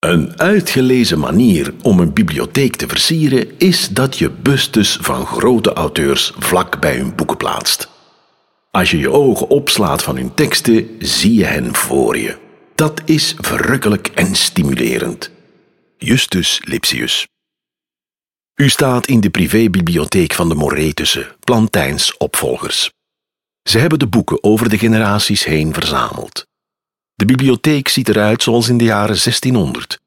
Een uitgelezen manier om een bibliotheek te versieren is dat je bustes van grote auteurs vlak bij hun boeken plaatst. Als je je ogen opslaat van hun teksten, zie je hen voor je. Dat is verrukkelijk en stimulerend. Justus Lipsius. U staat in de privébibliotheek van de Moretussen, Plantijns opvolgers. Ze hebben de boeken over de generaties heen verzameld. De bibliotheek ziet eruit zoals in de jaren 1600.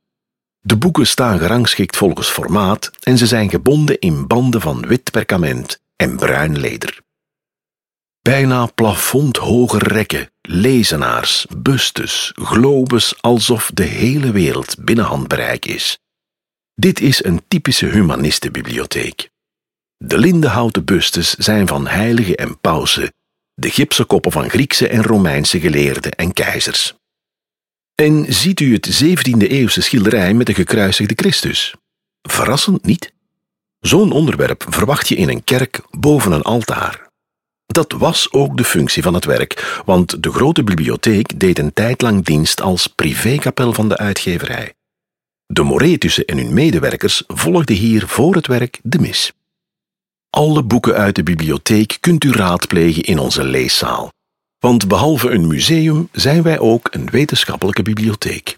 De boeken staan gerangschikt volgens formaat en ze zijn gebonden in banden van wit perkament en bruin leder. Bijna plafondhoge rekken, lezenaars, bustes, globes, alsof de hele wereld binnen handbereik is. Dit is een typische humanistenbibliotheek. De lindenhouten bustes zijn van heiligen en pausen, de gipsen koppen van Griekse en Romeinse geleerden en keizers. En ziet u het 17e-eeuwse schilderij met de gekruisigde Christus? Verrassend niet? Zo'n onderwerp verwacht je in een kerk boven een altaar. Dat was ook de functie van het werk, want de grote bibliotheek deed een tijd lang dienst als privékapel van de uitgeverij. De Moretussen en hun medewerkers volgden hier voor het werk de mis. Alle boeken uit de bibliotheek kunt u raadplegen in onze leeszaal. Want behalve een museum zijn wij ook een wetenschappelijke bibliotheek.